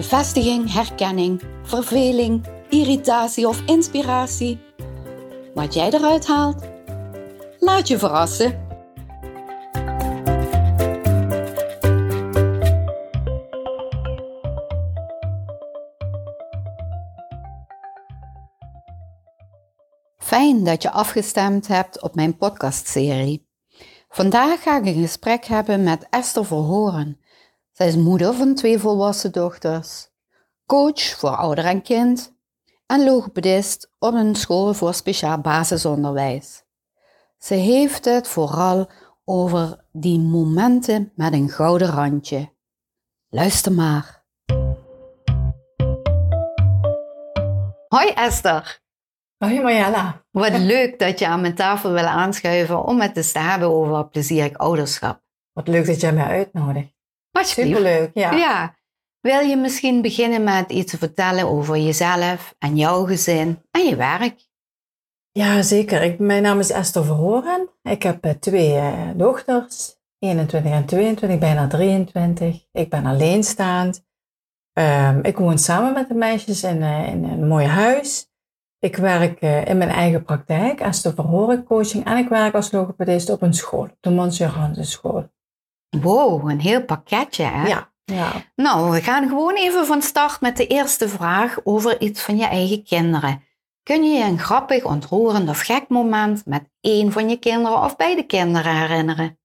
Bevestiging, herkenning, verveling, irritatie of inspiratie. Wat jij eruit haalt, laat je verrassen. Fijn dat je afgestemd hebt op mijn podcastserie. Vandaag ga ik een gesprek hebben met Esther Verhoren. Zij is moeder van twee volwassen dochters, coach voor ouder en kind en logopedist op een school voor speciaal basisonderwijs. Ze heeft het vooral over die momenten met een gouden randje. Luister maar. Hoi Esther. Hoi Marjella. Wat leuk dat je aan mijn tafel wil aanschuiven om het eens te hebben over plezierig ouderschap. Wat leuk dat jij mij uitnodigt. Alsjeblieft. Superleuk, ja. ja. Wil je misschien beginnen met iets te vertellen over jezelf en jouw gezin en je werk? Ja, zeker. Ik, mijn naam is Esther Verhoren. Ik heb eh, twee eh, dochters, 21 en 22, bijna 23. Ik ben alleenstaand. Ehm, ik woon samen met de meisjes in, eh, in een mooi huis. Ik werk in mijn eigen praktijk de verhoren coaching en ik werk als logopedist op een school, op de Monsieur school. Wow, een heel pakketje hè? Ja, ja. Nou, we gaan gewoon even van start met de eerste vraag over iets van je eigen kinderen. Kun je je een grappig, ontroerend of gek moment met één van je kinderen of beide kinderen herinneren?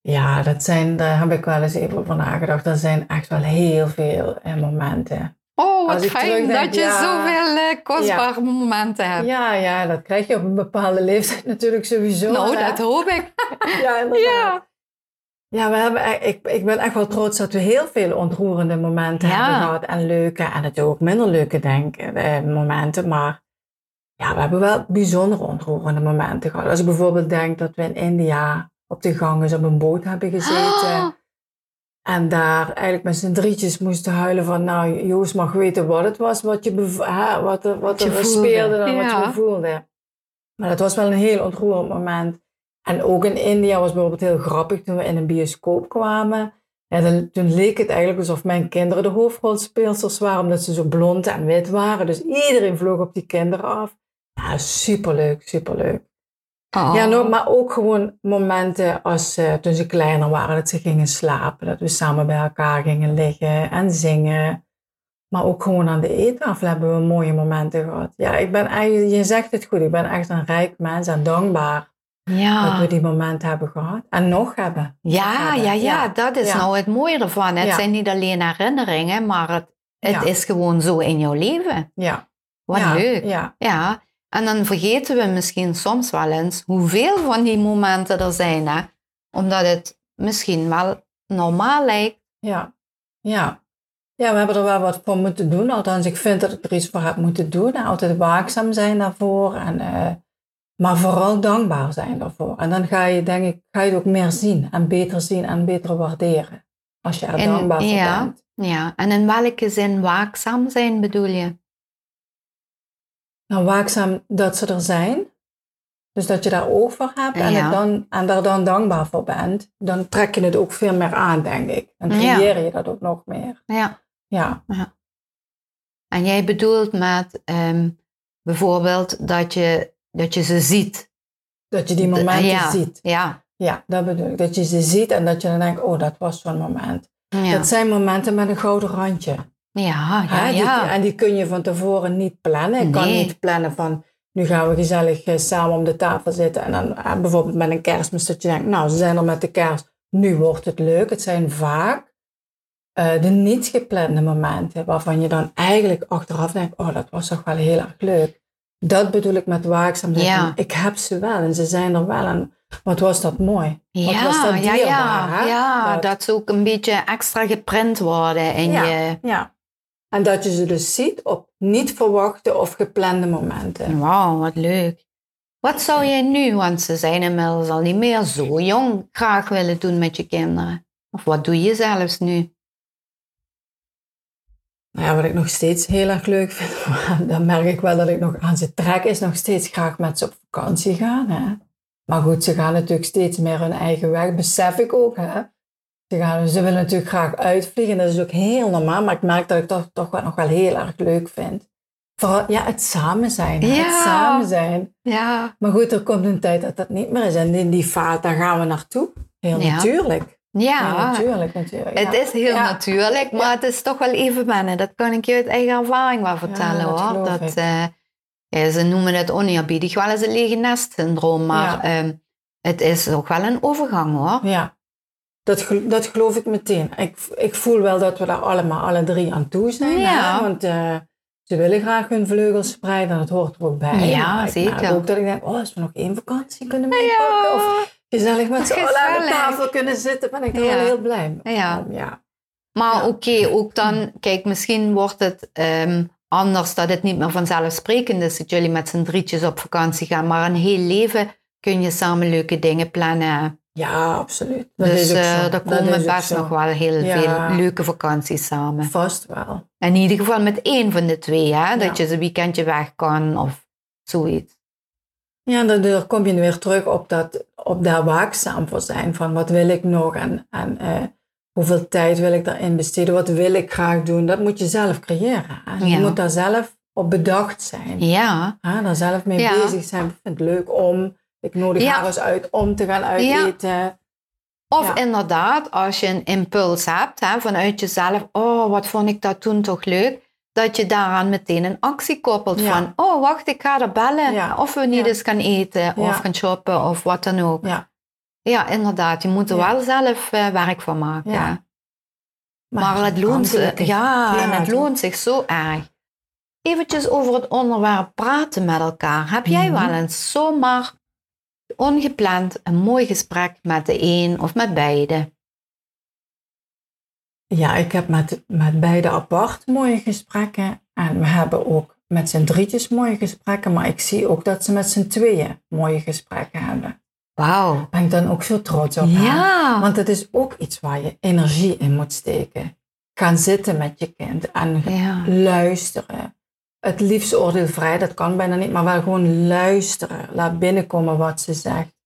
Ja, dat zijn, daar heb ik wel eens even over nagedacht. Er zijn echt wel heel veel eh, momenten. Oh, wat fijn dat je zoveel uh, kostbare momenten hebt. Ja, ja, dat krijg je op een bepaalde leeftijd natuurlijk sowieso. Nou, dat hoop ik. ja, inderdaad. Ja. Ja, we hebben, e- ik, ik ben echt wel trots dat we heel veel ontroerende momenten hebben gehad. En leuke, en natuurlijk ook minder leuke denk, eh, momenten. Maar ja, we hebben wel bijzonder ontroerende momenten gehad. Als ik bijvoorbeeld denk dat we in India op de gangen op een boot hebben gezeten. Ah. En daar eigenlijk met z'n drietjes moesten huilen van, nou, Joost mag weten wat het was, wat, je hè, wat, er, wat er speelde en wat je voelde. Maar dat was wel een heel ontroerend moment. En ook in India was bijvoorbeeld heel grappig toen we in een bioscoop kwamen. En dan, toen leek het eigenlijk alsof mijn kinderen de hoofdrolspeelsters waren, omdat ze zo blond en wit waren. Dus iedereen vloog op die kinderen af. Ja, superleuk, superleuk. Oh. Ja, no, maar ook gewoon momenten als uh, toen ze kleiner waren, dat ze gingen slapen, dat we samen bij elkaar gingen liggen en zingen. Maar ook gewoon aan de eettafel hebben we mooie momenten gehad. Ja, ik ben eigenlijk, je zegt het goed, ik ben echt een rijk mens en dankbaar ja. dat we die momenten hebben gehad en nog hebben. Ja, ja, ja, dat is nou het mooie ervan. Het zijn niet alleen herinneringen, maar het, het is gewoon zo in jouw leven. Ja. Wat leuk. Ja. ja. En dan vergeten we misschien soms wel eens hoeveel van die momenten er zijn, hè? omdat het misschien wel normaal lijkt. Ja, ja. Ja, we hebben er wel wat voor moeten doen. Althans, ik vind dat ik er iets voor heb moeten doen. Altijd waakzaam zijn daarvoor. En, uh, maar vooral dankbaar zijn daarvoor. En dan ga je, denk ik, ga je het ook meer zien. En beter zien en beter waarderen. Als je er dankbaar voor ja, bent. Ja, en in welke zin waakzaam zijn bedoel je? nou, waakzaam dat ze er zijn. Dus dat je daar oog voor hebt en, dan, en daar dan dankbaar voor bent. Dan trek je het ook veel meer aan, denk ik. Dan creëer je dat ook nog meer. Ja. ja. En jij bedoelt met um, bijvoorbeeld dat je, dat je ze ziet. Dat je die momenten ja. ziet. Ja. Ja, dat bedoel ik. Dat je ze ziet en dat je dan denkt, oh, dat was zo'n moment. Dat zijn momenten met een gouden randje. Ja, ja, ja. en die kun je van tevoren niet plannen. Ik kan niet plannen van, nu gaan we gezellig eh, samen om de tafel zitten. En dan eh, bijvoorbeeld met een kerstmis dat je denkt, nou, ze zijn er met de kerst. Nu wordt het leuk. Het zijn vaak uh, de niet geplande momenten waarvan je dan eigenlijk achteraf denkt, oh, dat was toch wel heel erg leuk. Dat bedoel ik met waakzaamheid. Ja. Ik heb ze wel en ze zijn er wel. En wat was dat mooi. Wat ja, was dat dierbaar, ja, ja. ja dat, dat, ze ook een beetje extra geprint worden in ja, je... Ja, En dat je ze dus ziet op niet verwachte of geplande momenten. Wauw, wat leuk. Wat zou jij nu, want ze zijn inmiddels al niet meer zo jong, graag willen doen met je kinderen? Of wat doe je zelfs nu? Nou ja, wat ik nog steeds heel erg leuk vind, dan merk ik wel dat ik nog aan ze trek, is nog steeds graag met ze op vakantie gaan. Hè? Maar goed, ze gaan natuurlijk steeds meer hun eigen weg, besef ik ook. Hè? Ze, gaan, ze willen natuurlijk graag uitvliegen, dat is ook heel normaal, maar ik merk dat ik dat toch wel nog wel heel erg leuk vind. Vooral, ja, het samen zijn. Ja. Het samen zijn. Ja. Maar goed, er komt een tijd dat dat niet meer is. En in die daar gaan we naartoe. Heel natuurlijk. Ja, natuurlijk, natuurlijk. Het is heel natuurlijk, maar het is toch wel even wennen. Dat kan ik je uit eigen ervaring wel vertellen hoor. Dat, uh, ja, ze noemen het oneerbiedig wel eens een lege nest syndroom, maar um, het is ook wel een overgang hoor. Ja, dat, dat geloof ik meteen. Ik, ik voel wel dat we daar allemaal alle drie aan toe zijn. Hè? Want uh, ze willen graag hun vleugels spreiden, dat hoort er ook bij. Ja, zeker. ook dat ik denk, oh, als we nog één vakantie kunnen meepakken. Of gezellig met z'n allen aan de tafel kunnen zitten, ben ik er wel heel blij mee. Ja. ja. Maar oké, ook dan, kijk, misschien wordt het um, anders dat het niet meer vanzelfsprekend is dat jullie met z'n drietjes op vakantie gaan. Maar een heel leven kun je samen leuke dingen plannen. Ja, absoluut. Dat dus uh, er komen best nog wel heel veel leuke vakanties samen. Vast wel. In ieder geval met één van de twee, hè? dat je een weekendje weg kan of zoiets. Ja, dan, dan kom je weer terug op, dat, op daar waakzaam voor zijn. Van wat wil ik nog en, en uh, hoeveel tijd wil ik daarin besteden? Wat wil ik graag doen? Dat moet je zelf creëren. Je moet daar zelf op bedacht zijn. Ja. ja daar zelf mee bezig zijn. Ik vind het leuk om. Ik nodig haar eens uit om te gaan uiteten. Of inderdaad, als je een impuls hebt hè, vanuit jezelf. Oh, wat vond ik dat toen toch leuk dat je daaraan meteen een actie koppelt van, oh wacht, ik ga er bellen. Of we niet eens gaan eten of gaan shoppen of wat dan ook. Ja, ja inderdaad, je moet er wel zelf uh, werk van maken. Maar, maar, het, loont, zich, ja, en het loont zich zo erg. Eventjes over het onderwerp praten met elkaar. Heb jij mhm. wel eens zomaar ongepland een mooi gesprek met de een of met beide? Ja, ik heb met, met beide apart mooie gesprekken. En we hebben ook met z'n drietjes mooie gesprekken. Maar ik zie ook dat ze met z'n tweeën mooie gesprekken hebben. Wauw. Ben ik dan ook zo trots op. Ja. Want het is ook iets waar je energie in moet steken. Gaan zitten met je kind en luisteren. Het liefst oordeelvrij, dat kan bijna niet, maar wel gewoon luisteren. Laat binnenkomen wat ze zegt.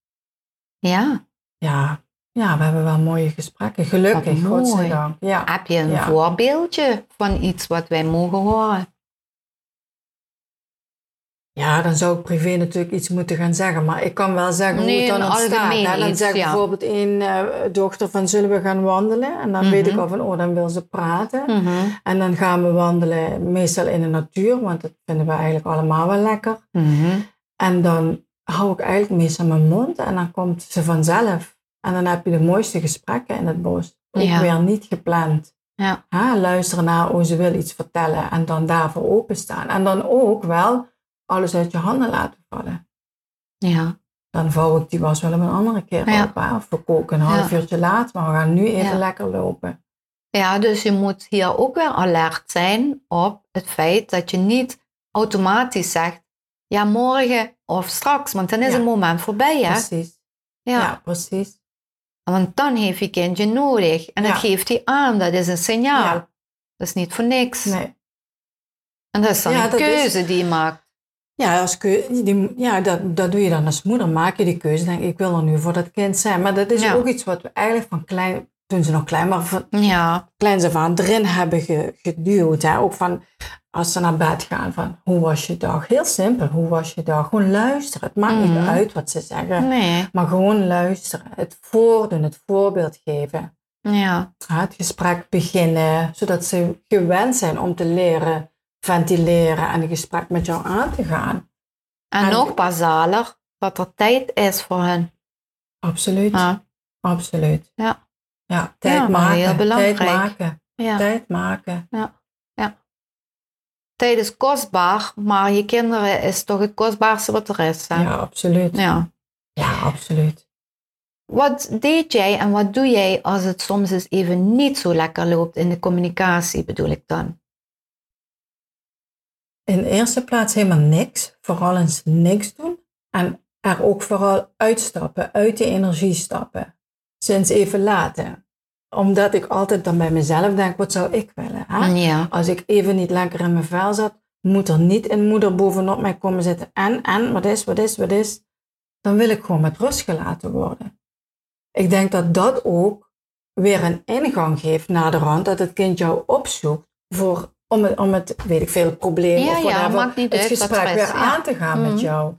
Ja. Ja, ja, we hebben wel mooie gesprekken. Gelukkig, godzijdank. Ja. Heb je een voorbeeldje van iets wat wij mogen horen? Ja, dan zou ik privé natuurlijk iets moeten gaan zeggen. Maar ik kan wel zeggen hoe het dan ontstaat. Ja, dan zeg ik bijvoorbeeld één uh, dochter van zullen we gaan wandelen? En dan weet ik mhm. al van, oh, dan wil ze praten. Mhm. En dan gaan we wandelen meestal in de natuur. Want dat vinden we eigenlijk allemaal wel lekker. Mhm. En dan hou ik eigenlijk meestal mijn mond. En dan komt ze vanzelf en dan heb je de mooiste gesprekken in het bos. Ook weer niet gepland. Ja. Ha, luisteren naar hoe ze wil iets vertellen en dan daarvoor openstaan. En dan ook wel alles uit je handen laten vallen. Ja. Dan vouw ik die was wel een andere keer ja. op. Of we koken een half uurtje laat, maar we gaan nu even lekker lopen. Ja, dus je moet hier ook weer alert zijn op het feit dat je niet automatisch zegt, ja morgen of straks, want dan is het moment voorbij. Hè? Precies. ja, precies. Want dan heeft je kindje nodig. En dat geeft hij aan, dat is een signaal. Dat is niet voor niks. Nee. En dat is dan een keuze die je maakt. Ja, als die, ja dat, dat doe je dan als moeder. Maak je die keuze. Denk ik wil er nu voor dat kind zijn. Maar dat is ook iets wat we eigenlijk van klein, toen ze nog klein waren, van ja. kleins af aan erin hebben geduwd. Hè? Ook van, als ze naar bed gaan, van hoe was je dag? Heel simpel, hoe was je dag? Gewoon luisteren. Het maakt niet mhm. uit wat ze zeggen. Nee. Maar gewoon luisteren. Het voordoen, het voorbeeld geven. Ja. Het gesprek beginnen, zodat ze gewend zijn om te leren ventileren en een gesprek met jou aan te gaan. En, nog basaler, dat er tijd is voor hen. Absoluut. Ja. Absoluut. Ja. Ja, tijd maken. Heel belangrijk. Tijd maken. Ja. Tijd maken. Ja. Tijd is kostbaar, maar je kinderen is toch het kostbaarste wat er is. Hè? Ja, absoluut. Ja. ja, absoluut. Wat deed jij en wat doe jij als het soms eens even niet zo lekker loopt in de communicatie, bedoel ik dan? in de eerste plaats helemaal niks. Vooral eens niks doen. En er ook vooral uitstappen, uit die energie stappen. Sinds even laten. Omdat ik altijd dan bij mezelf denk, wat zou ik willen? Hè? Ja. Als ik even niet lekker in mijn vel zat, moet er niet een moeder bovenop mij komen zitten. En, en, wat is, wat is, wat is? Dan wil ik gewoon met rust gelaten worden. Ik denk dat dat ook weer een ingang geeft naar de rand, dat het kind jou opzoekt voor, om, het, om het, weet ik veel, probleem Ja, of whatever, het gesprek weer aan te gaan met jou.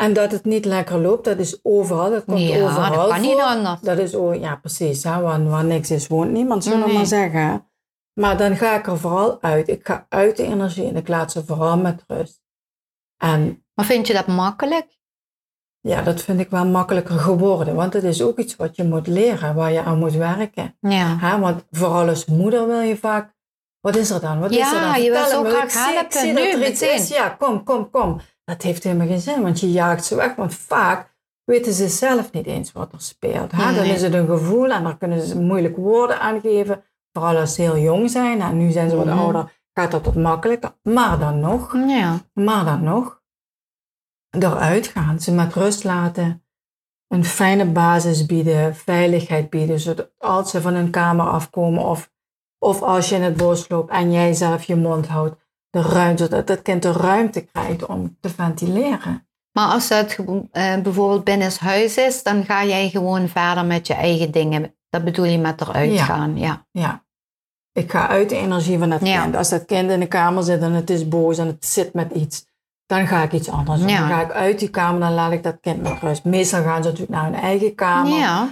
En dat het niet lekker loopt, dat is overal, dat komt Ja, overal dat kan niet voor. anders. Dat is, oh, ja precies, hè, waar, waar niks is woont niemand, zullen we Nee. maar zeggen. Maar dan ga ik er vooral uit. Ik ga uit de energie en ik laat ze vooral met rust. En Maar vind je dat makkelijk? ja, dat vind ik wel makkelijker geworden. Want het is ook iets wat je moet leren, waar je aan moet werken. Ja. Hè? Want vooral als moeder wil je vaak... Wat is er dan? Wat is Ja, er dan? je wil zo me. graag Ik zie- ik helpen, zie dat er iets is. Ja, kom, kom, kom. Dat heeft helemaal geen zin, want je jaagt ze weg. Want vaak weten ze zelf niet eens wat er speelt. Hè? Dan is het een gevoel en dan kunnen ze moeilijk woorden aangeven. Vooral als ze heel jong zijn. En nu zijn ze wat Mhm. ouder, gaat dat wat makkelijker. Maar dan nog, Ja. maar dan nog, eruit gaan, ze met rust laten, een fijne basis bieden, veiligheid bieden, zodat als ze van hun kamer afkomen of, of als je in het bos loopt en jij zelf je mond houdt, de ruimte, dat kind de ruimte krijgt om te ventileren. Maar als dat gewoon, eh, bijvoorbeeld binnen huis is, dan ga jij gewoon verder met je eigen dingen. Dat bedoel je met eruit Ja. gaan. Ja. Ja. Ik ga uit de energie van dat Ja. kind. Als dat kind in de kamer zit en het is boos en het zit met iets, dan ga ik iets anders doen. Ja. Dan ga ik uit die kamer, dan laat ik dat kind met rust. Meestal gaan ze natuurlijk naar hun eigen kamer. Ja.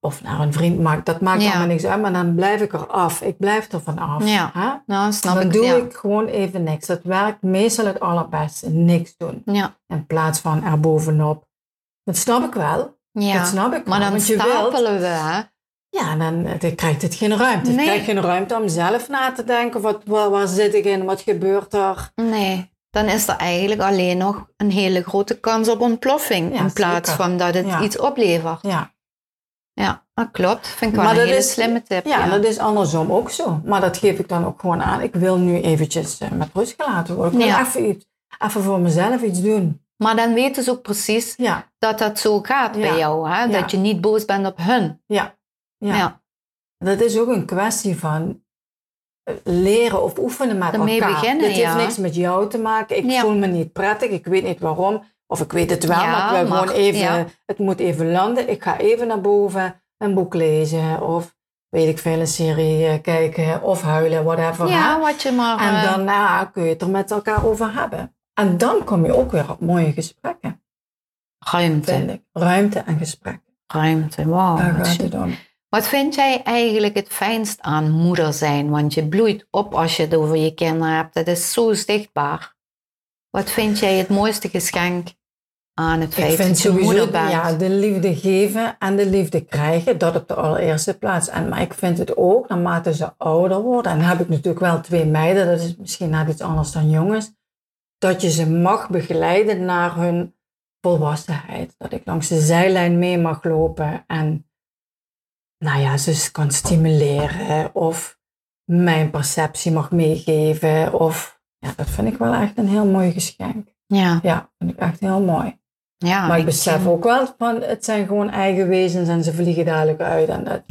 Of naar een vriend maakt, dat maakt Ja. allemaal niks uit, maar dan blijf ik er af. Ik blijf er van af. Ja. Hè? Nou, snap Dan ik. doe ja. ik gewoon even niks. Dat werkt meestal het allerbeste. Niks doen. Ja. In plaats van er bovenop. Dat snap ik wel. ja. Dat snap ik Maar wel. dan Want je wilt, stapelen we. Hè? ja, dan, eh, dan krijgt het geen ruimte. Nee. krijgt geen ruimte om zelf na te denken. Wat, waar, waar zit ik in? Wat gebeurt er? Nee. Dan is er eigenlijk alleen nog een hele grote kans op ontploffing. Ja, in plaats zeker. van dat het Ja. iets oplevert. Ja, Ja, dat klopt. Vind ik wel Maar een hele is- slimme tip. ja, dat is andersom ook zo. Maar dat geef ik dan ook gewoon aan. Ik wil nu eventjes eh, met rust gelaten worden. Ik wil even, iets, even voor mezelf iets doen. Maar dan weten ze ook precies Ja, dat dat zo gaat bij jou. Hè? Dat je niet boos bent op hun. ja, ja. Dat is ook een kwestie van eh, leren of oefenen met Ermee elkaar. beginnen, Dit heeft niks met jou te maken. Ik voel me niet prettig. Ik weet niet waarom. Of ik weet het wel, Ja, maar ik wil gewoon even... ja. Het moet even landen. Ik ga even naar boven een boek lezen. Of weet ik veel, een serie eh, kijken. Of huilen, whatever. Ja, wat je maar... En eh, daarna kun je het er met elkaar over hebben. En dan kom je ook weer op mooie gesprekken, ruimte. Ruimte en gesprekken. Ruimte, wauw. Daar wat gaat chic. het om. Wat vind jij eigenlijk het fijnst aan moeder zijn? Want je bloeit op als je het over je kinderen hebt. Dat is zo zichtbaar. Wat vind jij het mooiste geschenk aan het feit dat je moeder bent? ja, de liefde geven en de liefde krijgen, dat op de allereerste plaats. En, maar ik vind het ook, naarmate ze ouder worden, en dan heb ik natuurlijk wel twee meiden, dat is misschien net iets anders dan jongens, dat je ze mag begeleiden naar hun volwassenheid. Dat ik langs de zijlijn mee mag lopen en nou ja, ze kan stimuleren of mijn perceptie mag meegeven. Of, ja, dat vind ik wel echt een heel mooi geschenk. Ja, Ja, vind ik echt heel mooi. ja. Maar ik besef ook wel van het zijn gewoon eigen wezens en ze vliegen dadelijk uit. En dat,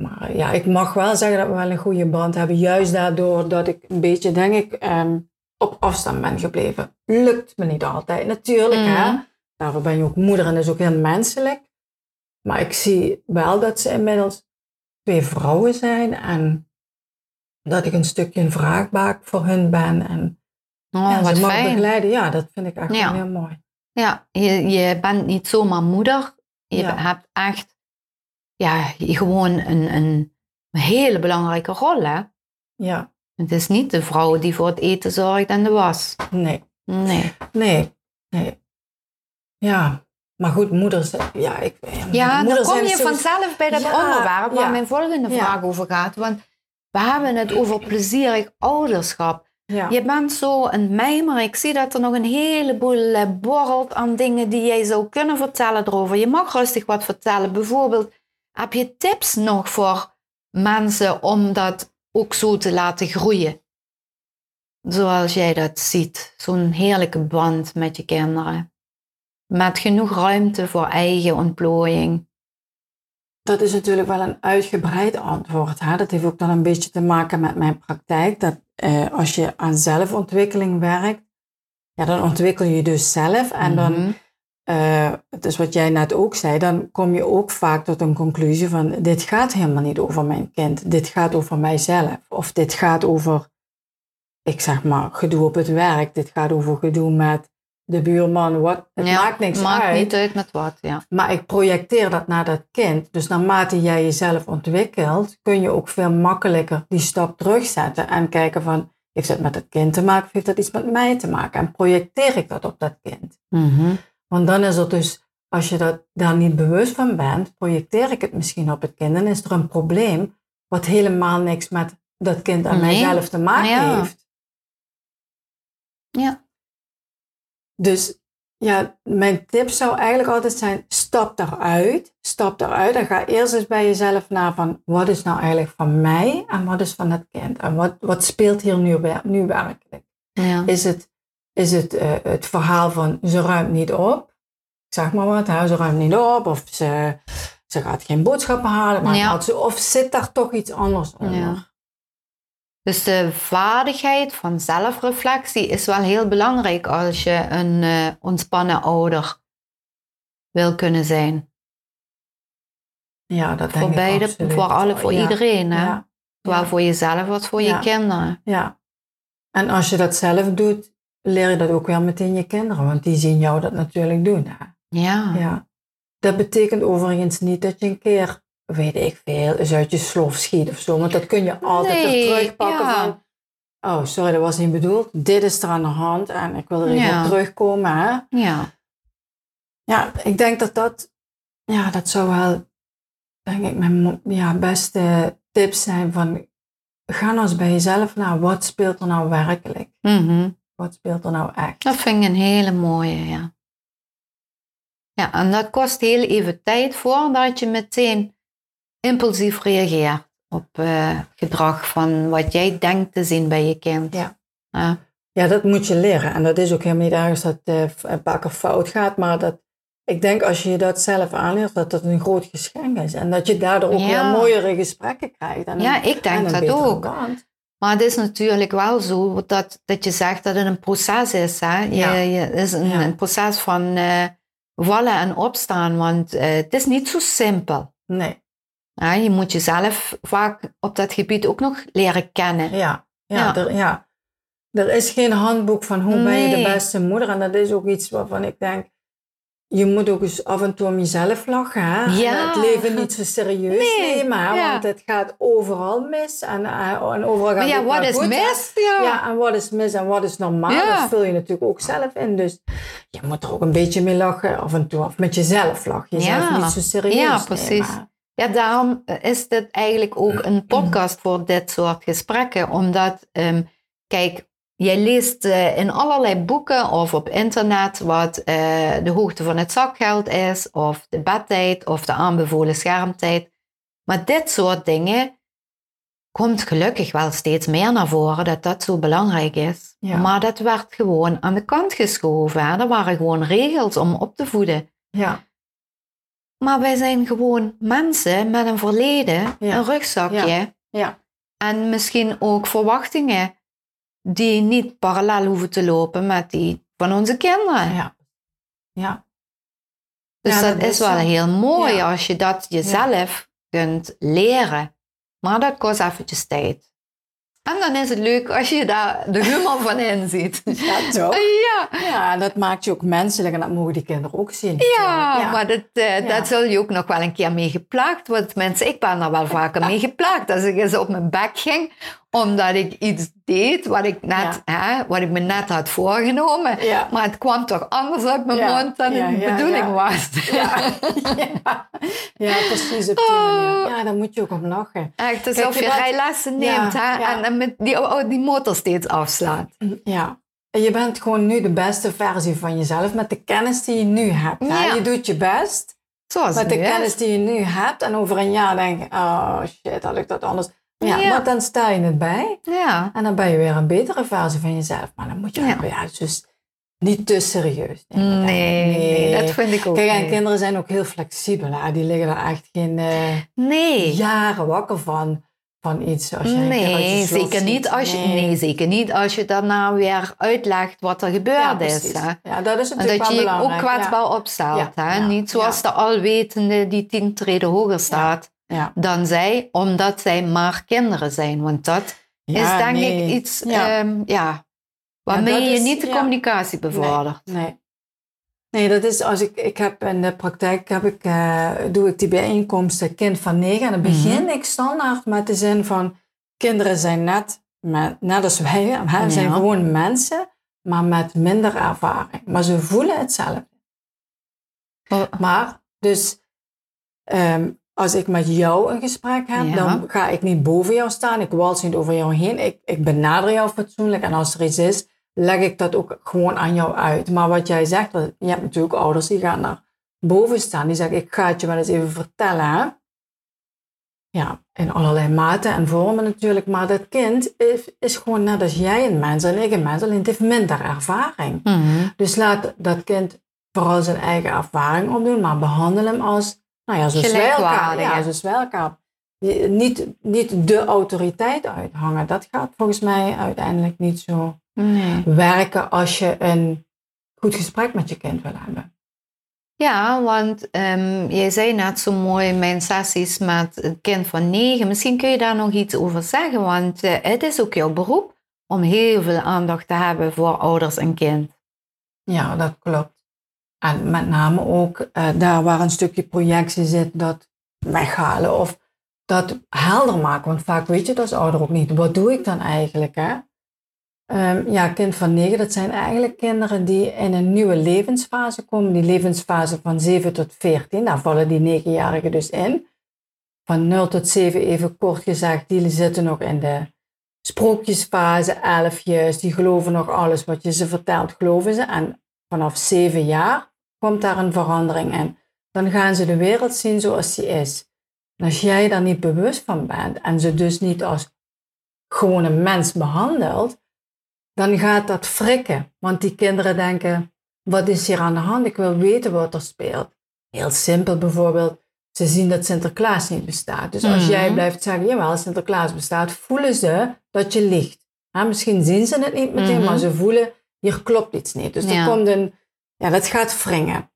maar ja, ik mag wel zeggen dat we wel een goede band hebben. Juist daardoor dat ik een beetje, denk ik, ehm, op afstand ben gebleven. Lukt me niet altijd, natuurlijk. Hè? Mhm. Daarvoor ben je ook moeder en dat is ook heel menselijk. Maar ik zie wel dat ze inmiddels twee vrouwen zijn en dat ik een stukje een vraagbaak voor hun ben. En Oh, ja, wat ze mag fijn. begeleiden. Ja, dat vind ik echt Ja. heel mooi. Ja, je, je bent niet zomaar moeder. Je Ja. hebt echt ja, gewoon een, een hele belangrijke rol. Hè? Ja, Het is niet de vrouw die voor het eten zorgt en de was. nee. Nee. Nee, nee. Ja, maar goed, moeders, ja, ik... Ja, dan moeders kom je vanzelf bij dat Ja, onderwerp waar ja. mijn volgende Ja. vraag over gaat. Want we hebben het over plezierig ouderschap. Ja, Je bent zo een mijmer. Ik zie dat er nog een heleboel eh, borrelt aan dingen die jij zou kunnen vertellen erover. Je mag rustig wat vertellen. Bijvoorbeeld, heb je tips nog voor mensen om dat ook zo te laten groeien? zoals jij dat ziet. Zo'n heerlijke band met je kinderen. Met genoeg ruimte voor eigen ontplooiing. Dat is natuurlijk wel een uitgebreid antwoord. Hè? Dat heeft ook dan een beetje te maken met mijn praktijk. Dat eh, als je aan zelfontwikkeling werkt, ja, dan ontwikkel je dus zelf. En dan, mm uh, dus wat jij net ook zei, dan kom je ook vaak tot een conclusie van, dit gaat helemaal niet over mijn kind. Dit gaat over mijzelf. Of dit gaat over, ik zeg maar, gedoe op het werk. Dit gaat over gedoe met de buurman. Wat, het maakt niks maakt uit. niet uit met wat, ja. Maar ik projecteer dat naar dat kind. Dus naarmate jij jezelf ontwikkelt, kun je ook veel makkelijker die stap terugzetten en kijken van, heeft het met het kind te maken of heeft dat iets met mij te maken? En projecteer ik dat op dat kind? Mhm. Want dan is het dus, als je dat, daar niet bewust van bent, projecteer ik het misschien op het kind. Dan is er een probleem wat helemaal niks met dat kind en Nee. mijzelf te maken Ja. heeft. Ja. Dus ja, mijn tip zou eigenlijk altijd zijn, stap daaruit. Stap daaruit en ga eerst eens bij jezelf na van, wat is nou eigenlijk van mij en wat is van het kind? En wat, wat speelt hier nu, nu werkelijk? ja. Is het, is het eh, het verhaal van, ze ruimt niet op? Ik zeg maar wat, hè, ze ruimt niet op of ze, ze gaat geen boodschappen halen. Maar Ja. of zit daar toch iets anders onder? Ja. Dus de vaardigheid van zelfreflectie is wel heel belangrijk als je een eh, ontspannen ouder wil kunnen zijn. Ja, dat denk Voor beide, absoluut. voor alle, voor Ja. iedereen. Hè? Ja. Zowel Ja. voor jezelf als voor je kinderen. Ja. En als je dat zelf doet, leer je dat ook weer meteen je kinderen, want die zien jou dat natuurlijk doen. Hè? Ja. Ja. Dat betekent overigens niet dat je een keer, weet ik veel, eens uit je slof schiet of zo, want dat kun je altijd Nee, weer terugpakken ja. van, oh sorry, dat was niet bedoeld, dit is er aan de hand en ik wil er even Ja. op terugkomen. Hè? Ja. Ja, ik denk dat dat, ja, dat zou wel, denk ik, mijn ja, beste tips zijn van, ga nou eens bij jezelf naar, wat speelt er nou werkelijk? Mhm. Wat speelt er nou echt? Dat vind ik een hele mooie, ja. Ja, en dat kost heel even tijd voordat je meteen impulsief reageert op eh, gedrag van wat jij denkt te zien bij je kind. Ja. Ja. Ja, dat moet je leren. En dat is ook helemaal niet ergens dat het een paar keer fout gaat, maar dat, ik denk als je dat zelf aanleert, dat dat een groot geschenk is. En dat je daardoor ook Ja. weer mooiere gesprekken krijgt. En Ja, een- ik denk dat ook. band. Maar het is natuurlijk wel zo dat, dat je zegt dat het een proces is. Hè? Je, Ja. je, het is een, Ja. een proces van eh, vallen en opstaan, want eh, het is niet zo simpel. Nee, Hè? Je moet jezelf vaak op dat gebied ook nog leren kennen. ja. Ja, Ja. Er, ja. Er is geen handboek van hoe ben je de beste moeder. En dat is ook iets waarvan ik denk, je moet ook eens af en toe om jezelf lachen. Hè? Ja. Het leven niet zo serieus Nee, nemen. Hè? ja. Want het gaat overal mis. En, eh, en overal gaat Maar ja, wat is goed. mis? Ja. Ja, en wat is mis en wat is normaal, Ja. dat vul je natuurlijk ook zelf in. Dus je moet er ook een beetje mee lachen af en toe. Of met jezelf lachen. Jezelf Ja. niet zo serieus Ja, nemen. Ja, daarom is dit eigenlijk ook een podcast voor dit soort gesprekken. Omdat, ehm, kijk, jij leest eh, in allerlei boeken of op internet wat eh, de hoogte van het zakgeld is, of de bedtijd, of de aanbevolen schermtijd. Maar dit soort dingen komt gelukkig wel steeds meer naar voren dat dat zo belangrijk is. Ja. Maar dat werd gewoon aan de kant geschoven. hè. Er waren gewoon regels om op te voeden. Ja, Maar wij zijn gewoon mensen met een verleden, Ja. een rugzakje. ja, En misschien ook verwachtingen die niet parallel hoeven te lopen met die van onze kinderen. ja. ja. Dus dat, dat is wel zo. heel mooi als je dat jezelf kunt leren. Maar dat kost eventjes tijd. En dan is het leuk als je daar de humor van inziet. Ja, toch? Ja, Ja, dat maakt je ook menselijk en dat mogen die kinderen ook zien. Ja, Ja. maar dat, eh, Ja. dat zul je ook nog wel een keer mee geplaagd worden. Mensen, ik ben er wel vaker mee geplaagd. Als ik eens op mijn bek ging, omdat ik iets deed wat ik, net, hè, wat ik me net had voorgenomen. Ja. Maar het kwam toch anders uit mijn Ja, mond dan de bedoeling was. Ja. precies op die manier. Ja, daar moet je ook om lachen. Echt Kijk, alsof je je rijlessen neemt hè, en met die, oh, die motor steeds afslaat. Ja. Je bent gewoon nu de beste versie van jezelf met de kennis die je nu hebt. hè. Ja. Je doet je best Zoals met de kennis die je nu hebt. En over een jaar denk je, oh shit, had ik dat anders. Ja, Ja. want dan sta je het bij. Ja. En dan ben je weer een betere versie van jezelf. Maar dan moet je Ja. ja. ja, dus niet te serieus. nemen, Nee, nee, dat vind ik ook Kijk, en kinderen zijn ook heel flexibel. Hè? Die liggen er echt geen eh, Nee. jaren wakker van, van iets. Als je Nee, zeker niet als je, nee. zeker niet als je daarna weer uitlegt wat er Ja, gebeurd is. precies. Hè? Ja, dat is En natuurlijk dat je ook kwetsbaar opstelt. Ja, Hè? ja, Niet zoals ja. de alwetende die tien treden hoger staat Ja. dan zij, omdat zij maar kinderen zijn. Want dat Ja, is denk nee. ik iets Ja. ehm, ja, waarmee dat je is- niet de ja. communicatie bevordert. Nee. Nee, dat is als ik, ik heb in de praktijk heb ik, eh, doe ik die bijeenkomsten kind van negen. En dan begin ik standaard met de zin van kinderen zijn net, met, net als wij, hè, zijn Ja. gewoon mensen, maar met minder ervaring. Maar ze voelen hetzelfde. Oh. Maar dus ehm, als ik met jou een gesprek heb, Ja. dan ga ik niet boven jou staan. Ik wals niet over jou heen. Ik, ik benader jou fatsoenlijk. En als er iets is, leg ik dat ook gewoon aan jou uit. Maar wat jij zegt, je hebt natuurlijk ouders die gaan naar boven staan. Die zeggen, ik ga het je wel eens even vertellen. Hè? Ja, in allerlei maten en vormen natuurlijk. Maar dat kind is, is gewoon net als jij een mens en ik een mens. Alleen het heeft minder ervaring. Mhm. Dus laat dat kind vooral zijn eigen ervaring opdoen, maar behandel hem als, nou ja, elkaar, Gelijkwaardig, ja, elkaar. Niet, niet de autoriteit uithangen. Dat gaat volgens mij uiteindelijk niet zo Nee. werken als je een goed gesprek met je kind wil hebben. Ja, want ehm, jij zei net zo mooi mijn sessies met een kind van negen. Misschien kun je daar nog iets over zeggen, want eh, het is ook jouw beroep om heel veel aandacht te hebben voor ouders en kind. Ja, dat klopt. En met name ook eh, daar waar een stukje projectie zit, dat weghalen of dat helder maken. Want vaak weet je het als ouder ook niet. Wat doe ik dan eigenlijk? Hè? Ehm, ja, kind van negen, dat zijn eigenlijk kinderen die in een nieuwe levensfase komen. Die levensfase van 7 tot 14, daar vallen die negenjarigen dus in. Van 0 tot 7, even kort gezegd, die zitten nog in de sprookjesfase, elfjes. Die geloven nog alles wat je ze vertelt, geloven ze. En vanaf 7 jaar komt daar een verandering in. Dan gaan ze de wereld zien zoals die is. En als jij daar niet bewust van bent en ze dus niet als gewone mens behandelt, dan gaat dat frikken. Want die kinderen denken, wat is hier aan de hand? Ik wil weten wat er speelt. Heel simpel bijvoorbeeld, ze zien dat Sinterklaas niet bestaat. Dus als Mhm. jij blijft zeggen, jawel, Sinterklaas bestaat, voelen ze dat je liegt. Misschien zien ze het niet meteen, Mhm. maar ze voelen, hier klopt iets niet. Dus Ja. er komt een, ja, dat gaat wringen.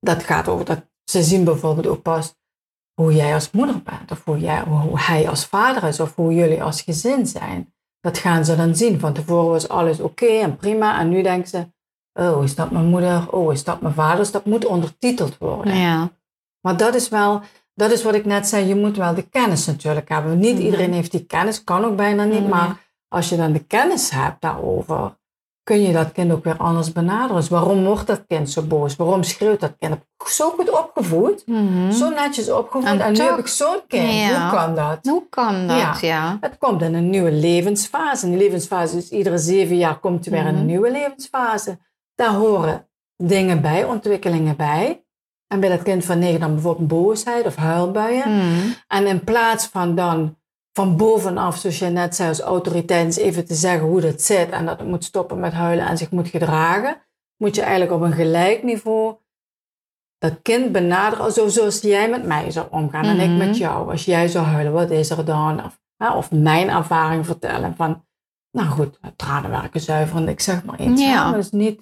Dat gaat over, dat, ze zien bijvoorbeeld ook pas hoe jij als moeder bent, of hoe, jij, hoe hij als vader is, of hoe jullie als gezin zijn. Dat gaan ze dan zien. Van tevoren was alles oké en prima. En nu denken ze, oh, is dat mijn moeder? Oh, is dat mijn vader? Dus dat moet ondertiteld worden. Ja. Maar dat is wel, dat is wat ik net zei, je moet wel de kennis natuurlijk hebben. Niet Mhm. iedereen heeft die kennis, kan ook bijna niet. Maar als je dan de kennis hebt daarover, kun je dat kind ook weer anders benaderen. Dus waarom wordt dat kind zo boos? Waarom schreeuwt dat kind? Zo goed opgevoed, Mhm. zo netjes opgevoed En en, nu toch- heb ik zo'n kind. Ja. Hoe kan dat? Hoe kan dat? Ja. Ja. Het komt in een nieuwe levensfase. En die levensfase is iedere zeven jaar komt er weer in Mhm. een nieuwe levensfase. Daar horen dingen bij, ontwikkelingen bij. En bij dat kind van negen dan bijvoorbeeld boosheid of huilbuien. Mhm. En in plaats van dan van bovenaf, zoals je net zei, als autoriteit eens even te zeggen hoe dat zit en dat het moet stoppen met huilen en zich moet gedragen, moet je eigenlijk op een gelijk niveau dat kind benaderen, zo, zoals jij met mij zou omgaan en ik Mhm. met jou. Als jij zou huilen, wat is er dan? Of, hè, of mijn ervaring vertellen van, nou goed, tranen werken zuiverend, ik zeg maar iets. Ja. Maar het is niet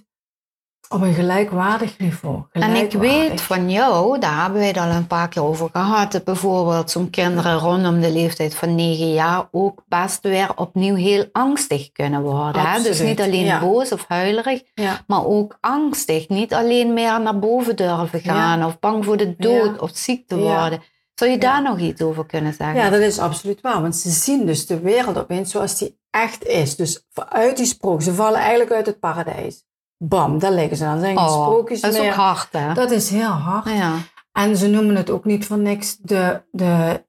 op een gelijkwaardig niveau. En ik weet van jou, daar hebben wij het al een paar keer over gehad, bijvoorbeeld zo'n kinderen rondom de leeftijd van negen jaar ook best weer opnieuw heel angstig kunnen worden. Hè? Dus niet alleen ja. boos of huilerig, Ja. maar ook angstig. Niet alleen meer naar boven durven gaan of bang voor de dood of ziek te worden. Zou je daar nog iets over kunnen zeggen? Ja, dat is absoluut waar. Want ze zien dus de wereld opeens zoals die echt is. Dus uit die sprook, ze vallen eigenlijk uit het paradijs. Bam, daar liggen ze dan. zijn Oh, sprookjes dat is meer. ook hard, hè? Dat is heel hard. Ja. En ze noemen het ook niet voor niks de, de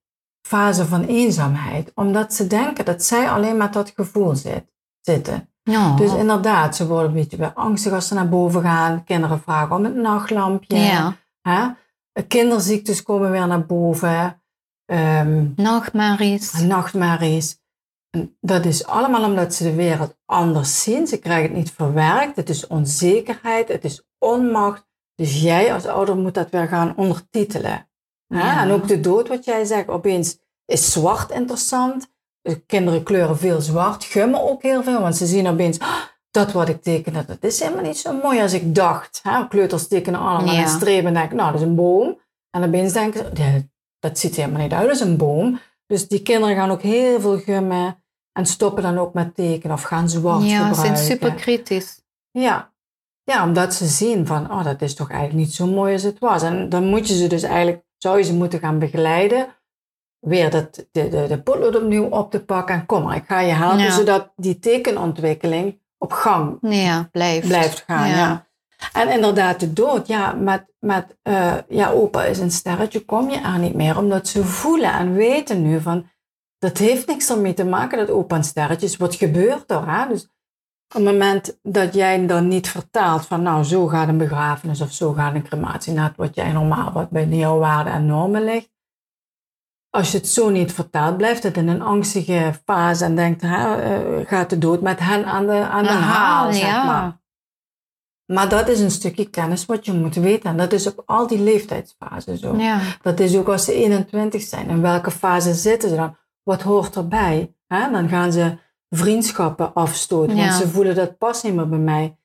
fase van eenzaamheid. Omdat ze denken dat zij alleen maar dat gevoel zit, zitten. Ja. Dus inderdaad, ze worden een beetje weer angstig als ze naar boven gaan. Kinderen vragen om het nachtlampje. ja. Hè? Kinderziektes komen weer naar boven. Um, nachtmerries. Nachtmerries. En dat is allemaal omdat ze de wereld anders zien. Ze krijgen het niet verwerkt. Het is onzekerheid, het is onmacht. Dus jij als ouder moet dat weer gaan ondertitelen. Ja. En ook de dood, wat jij zegt, opeens is zwart interessant. De kinderen kleuren veel zwart, gummen ook heel veel, want ze zien opeens, oh, dat wat ik tekende, dat is helemaal niet zo mooi als ik dacht. Hè? Kleuters tekenen allemaal ja. strepen en denken, nou, dat is een boom. En opeens denken ze, dat ziet helemaal niet uit als een boom. Dus die kinderen gaan ook heel veel gummen en stoppen dan ook met tekenen of gaan zwart ja, gebruiken. Ja, ze zijn super kritisch. Ja. ja, omdat ze zien van, oh, dat is toch eigenlijk niet zo mooi als het was. En dan moet je ze dus eigenlijk, zou je ze moeten gaan begeleiden weer dat, de, de, de potlood opnieuw op te pakken. En kom maar, ik ga je helpen, zodat die tekenontwikkeling op gang ja, blijft. blijft gaan. Ja. En inderdaad, de dood, ja, met, met uh, ja, opa is een sterretje, kom je er niet meer, omdat ze voelen en weten nu van, dat heeft niks ermee te maken dat opa sterretje is. Wat gebeurt er? Hè? Dus op het moment dat jij dan niet vertaalt van, nou, zo gaat een begrafenis of zo gaat een crematie, net wat jij normaal, wat bij jouw waarden en normen ligt, als je het zo niet vertelt, blijft het in een angstige fase en denkt, hè, uh, gaat de dood met hen aan de, aan de haal, zeg ja. maar. Maar dat is een stukje kennis wat je moet weten. En dat is op al die leeftijdsfasen zo. Ja. Dat is ook als ze 21 zijn. In welke fase zitten ze dan? Wat hoort erbij? Hè? Dan gaan ze vriendschappen afstoten. Want ze voelen dat past niet meer bij mij.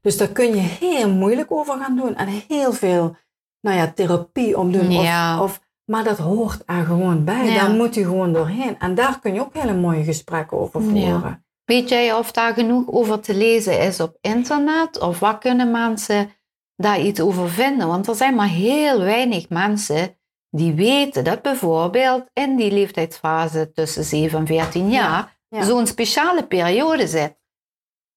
Dus daar kun je heel moeilijk over gaan doen. En heel veel nou ja, therapie om doen. Of, of maar dat hoort er gewoon bij. Daar moet je gewoon doorheen. En daar kun je ook hele mooie gesprekken over voeren. Weet jij of daar genoeg over te lezen is op internet? Of wat kunnen mensen daar iets over vinden? Want er zijn maar heel weinig mensen die weten dat bijvoorbeeld in die leeftijdsfase tussen 7 en 14 jaar zo'n speciale periode zit.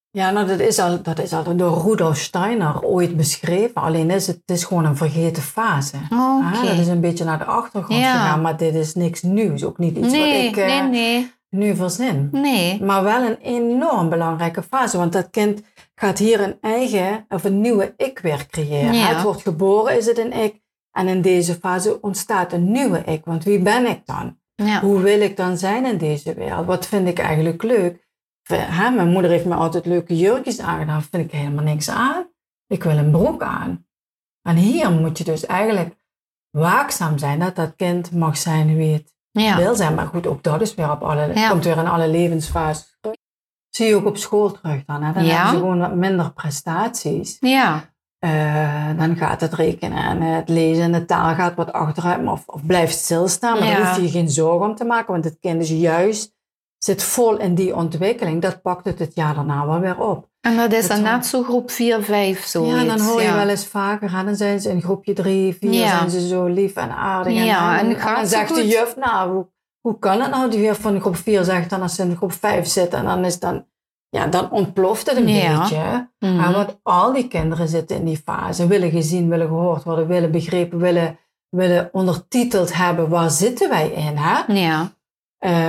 Ja, nou, dat is al, dat is al door Rudolf Steiner ooit beschreven. Alleen is het, het is gewoon een vergeten fase. Okay. dat is een beetje naar de achtergrond gegaan, maar dit is niks nieuws. Ook niet iets nee, wat ik nee, uh, nee. nu verzin. Nee. Maar wel een enorm belangrijke fase, want dat kind gaat hier een eigen of een nieuwe ik weer creëren. Ja. Het wordt geboren, is het een ik. En in deze fase ontstaat een nieuwe ik. Want wie ben ik dan? Ja. Hoe wil ik dan zijn in deze wereld? Wat vind ik eigenlijk leuk? Hè, mijn moeder heeft me altijd leuke jurkjes aangedaan. Vind ik helemaal niks aan. Ik wil een broek aan. En hier moet je dus eigenlijk waakzaam zijn dat dat kind mag zijn wie het wil zijn. Maar goed, ook dat is weer op alle, komt weer in alle levensfases terug. Zie je ook op school terug dan. Hè? Dan hebben ze gewoon wat minder prestaties. Ja. Uh, dan gaat het rekenen en het lezen en de taal gaat wat achteruit of, of blijft stilstaan. Maar ja. daar hoef je je geen zorgen om te maken, want het kind is juist zit vol in die ontwikkeling, dat pakt het het jaar daarna wel weer op. En dat is dan net zo groep 4, 5 zo. Ja, dan hoor je wel eens vaker, en dan zijn ze in groepje 3, 4, ja. zijn ze zo lief en aardig. Ja, en, en, en dan zegt de juf, nou, hoe, hoe kan het nou? Die juf van groep 4 zegt dan als ze in groep 5 zitten, en dan is dan, ja, dan ontploft het een ja. beetje. Mm -hmm. Want al die kinderen zitten in die fase, willen gezien, willen gehoord worden, willen begrepen, willen, willen ondertiteld hebben, waar zitten wij in, hè? Ja.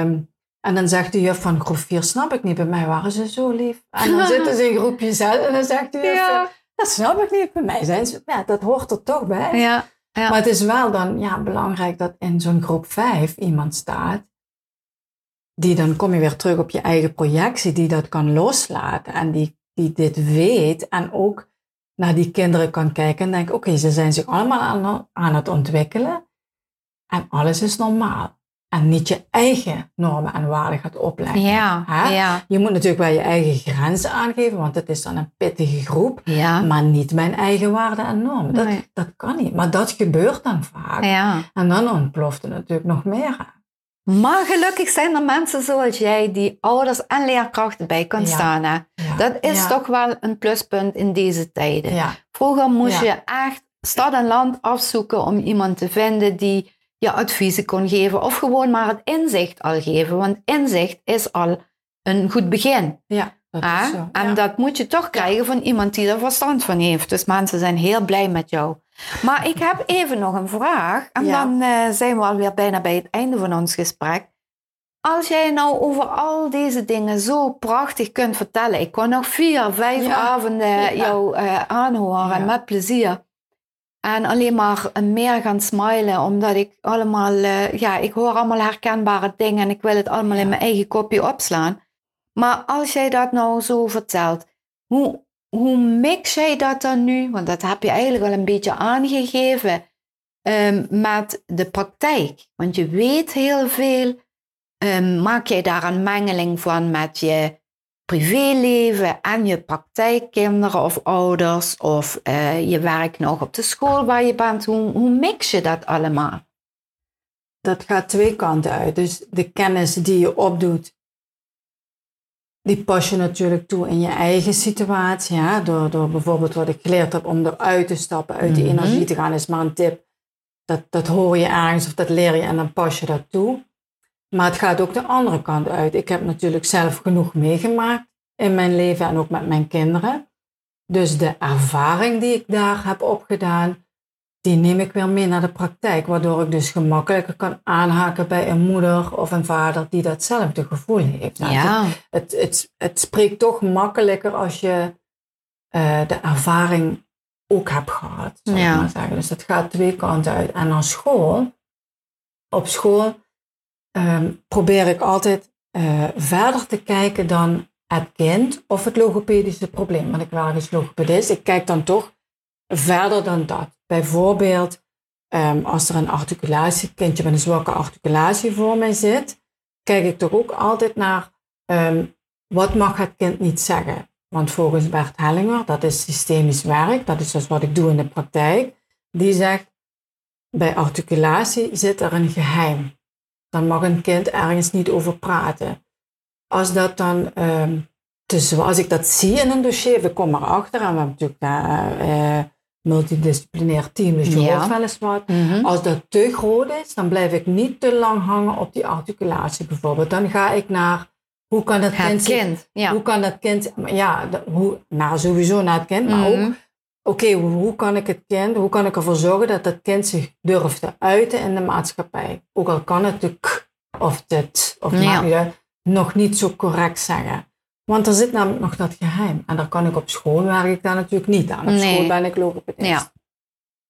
Um, en dan zegt de juf van groep 4, snap ik niet, bij mij waren ze zo lief. En dan zitten ze in groepje 6 en dan zegt de juf, ja. dat snap ik niet, bij mij zijn ze, ja, dat hoort er toch bij. Ja. Ja. Maar het is wel dan ja, belangrijk dat in zo'n groep 5 iemand staat, die dan kom je weer terug op je eigen projectie, die dat kan loslaten en die, die dit weet en ook naar die kinderen kan kijken en denken, oké, ze zijn zich allemaal aan, aan het ontwikkelen en alles is normaal en niet je eigen normen en waarden gaat opleggen. Ja, ja. Je moet natuurlijk wel je eigen grenzen aangeven, want het is dan een pittige groep. Ja. Maar niet mijn eigen waarden en normen. Dat, Nee. dat kan niet. Maar dat gebeurt dan vaak. Ja. En dan ontploft het natuurlijk nog meer. Maar gelukkig zijn er mensen zoals jij die ouders en leerkrachten bij kan staan. Hè? Dat is toch wel een pluspunt in deze tijden. Vroeger moest je echt stad en land afzoeken om iemand te vinden die je adviezen kon geven of gewoon maar het inzicht al geven. Want inzicht is al een goed begin. Ja, dat hè? is zo. En Ja. dat moet je toch krijgen van iemand die er verstand van heeft. Dus mensen zijn heel blij met jou. Maar ik heb even nog een vraag. En Ja. dan eh, zijn we alweer bijna bij het einde van ons gesprek. Als jij nou over al deze dingen zo prachtig kunt vertellen. Ik kon nog vier, vijf Ja. avonden jou eh, aanhoren met plezier. En alleen maar meer gaan smilen, omdat ik allemaal, uh, ja, ik hoor allemaal herkenbare dingen en ik wil het allemaal in mijn eigen kopje opslaan. Maar als jij dat nou zo vertelt, hoe, hoe mix jij dat dan nu? Want dat heb je eigenlijk al een beetje aangegeven um, met de praktijk. Want je weet heel veel. Um, maak jij daar een mengeling van met je privéleven en je praktijkkinderen of ouders? Of uh, je werkt nog op de school waar je bent? Hoe mix je dat allemaal? Dat gaat twee kanten uit. Dus de kennis die je opdoet die pas je natuurlijk toe in je eigen situatie. Ja? Door, door bijvoorbeeld wat ik geleerd heb om eruit te stappen, uit die mhm. energie te gaan, is maar een tip. Dat, dat hoor je ergens of dat leer je en dan pas je dat toe. Maar het gaat ook de andere kant uit. Ik heb natuurlijk zelf genoeg meegemaakt in mijn leven en ook met mijn kinderen. Dus de ervaring die ik daar heb opgedaan, die neem ik weer mee naar de praktijk, waardoor ik dus gemakkelijker kan aanhaken bij een moeder of een vader die datzelfde gevoel heeft. Nou, ja. het, het, het, spreekt toch makkelijker als je uh, de ervaring ook hebt gehad, zou ja. ik maar zeggen. Dus het gaat twee kanten uit. En aan school, op school um, probeer ik altijd uh, verder te kijken dan het kind of het logopedische probleem. Want ik wel eens logopedist, ik kijk dan toch verder dan dat. Bijvoorbeeld, um, als er een articulatie, kindje met een zwakke articulatie voor mij zit, kijk ik toch ook altijd naar um, wat mag het kind niet zeggen. Want volgens Bert Hellinger, dat is systemisch werk, dat is dus wat ik doe in de praktijk, die zegt, bij articulatie zit er een geheim. Dan mag een kind ergens niet over praten. Als dat dan te als ik dat zie in een dossier, we komen erachter en we hebben natuurlijk uh, multidisciplinair team, dus je ja. hoort wel eens wat. Mhm. Als dat te groot is, dan blijf ik niet te lang hangen op die articulatie bijvoorbeeld. Dan ga ik naar hoe kan dat het kind, ja. hoe kan dat kind, ja, hoe, nou sowieso naar het kind, maar ook, mhm. oké, hoe kan ik het kind, hoe kan ik ervoor zorgen dat het kind zich durft te uiten in de maatschappij? Ook al kan het de k of dit, of ja. je nog niet zo correct zeggen. Want er zit namelijk nog dat geheim. En daar kan ik op school, werk ik daar natuurlijk niet aan. Op school ben ik logopedist. Ja.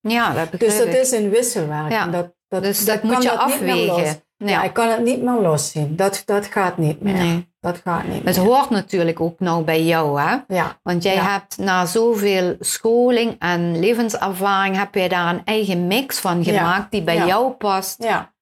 Ja, dat Dus dat is een wisselwerking. Ja. Dat, dat, dus dat, moet je afwegen. Ja. ik kan het niet meer loszien. Dat, dat gaat niet meer. Nee. Dat gaat niet Het hoort natuurlijk ook nou bij jou, hè? Ja. Want jij hebt na zoveel scholing en levenservaring, heb jij daar een eigen mix van gemaakt die bij jou past. Ja.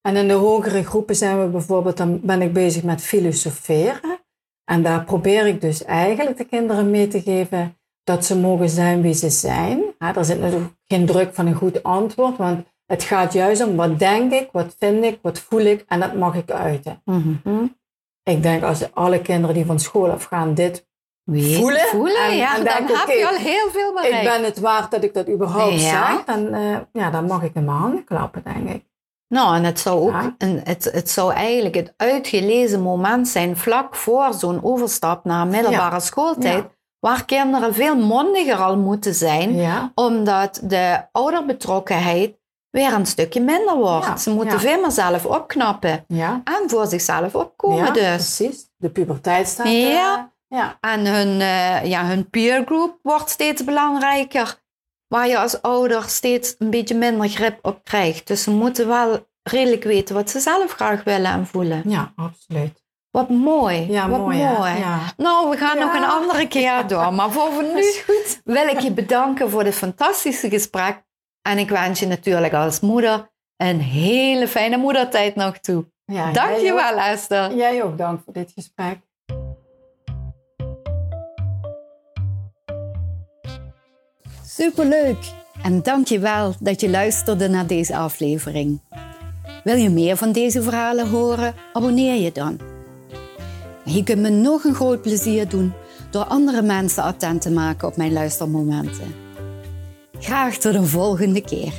En in de hogere groepen zijn we bijvoorbeeld, dan ben ik bezig met filosoferen. En daar probeer ik dus eigenlijk de kinderen mee te geven dat ze mogen zijn wie ze zijn. Ja, er zit natuurlijk geen druk van een goed antwoord, want het gaat juist om wat denk ik, wat vind ik, wat voel ik en dat mag ik uiten. Mm Ik denk als alle kinderen die van school afgaan dit voelen, voelen en, ja, dan heb je al heel veel bereikt. Ik ben het waard dat ik dat überhaupt ja. zeg, dan, uh, ja, dan mag ik in mijn handen klappen, denk ik. Nou, en het zou ook het, het zou eigenlijk het uitgelezen moment zijn vlak voor zo'n overstap naar middelbare schooltijd, waar kinderen veel mondiger al moeten zijn, omdat de ouderbetrokkenheid weer een stukje minder wordt. Ze moeten veel meer zelf opknappen en voor zichzelf opkomen dus. precies. De puberteit staat ja. ja. En hun, uh, ja, hun peergroup wordt steeds belangrijker waar je als ouder steeds een beetje minder grip op krijgt. Dus ze moeten wel redelijk weten wat ze zelf graag willen en voelen. Ja, absoluut. Wat mooi. Ja, wat mooi. Ja. Nou, we gaan nog een andere keer door. Maar voor nu wil ik je bedanken voor dit fantastische gesprek. En ik wens je natuurlijk als moeder een hele fijne moedertijd nog toe. Ja, Dank je wel, Esther. Jij ook dank voor dit gesprek. Superleuk! En dank je wel dat je luisterde naar deze aflevering. Wil je meer van deze verhalen horen? Abonneer je dan. Je kunt me nog een groot plezier doen door andere mensen attent te maken op mijn luistermomenten. Graag tot een volgende keer.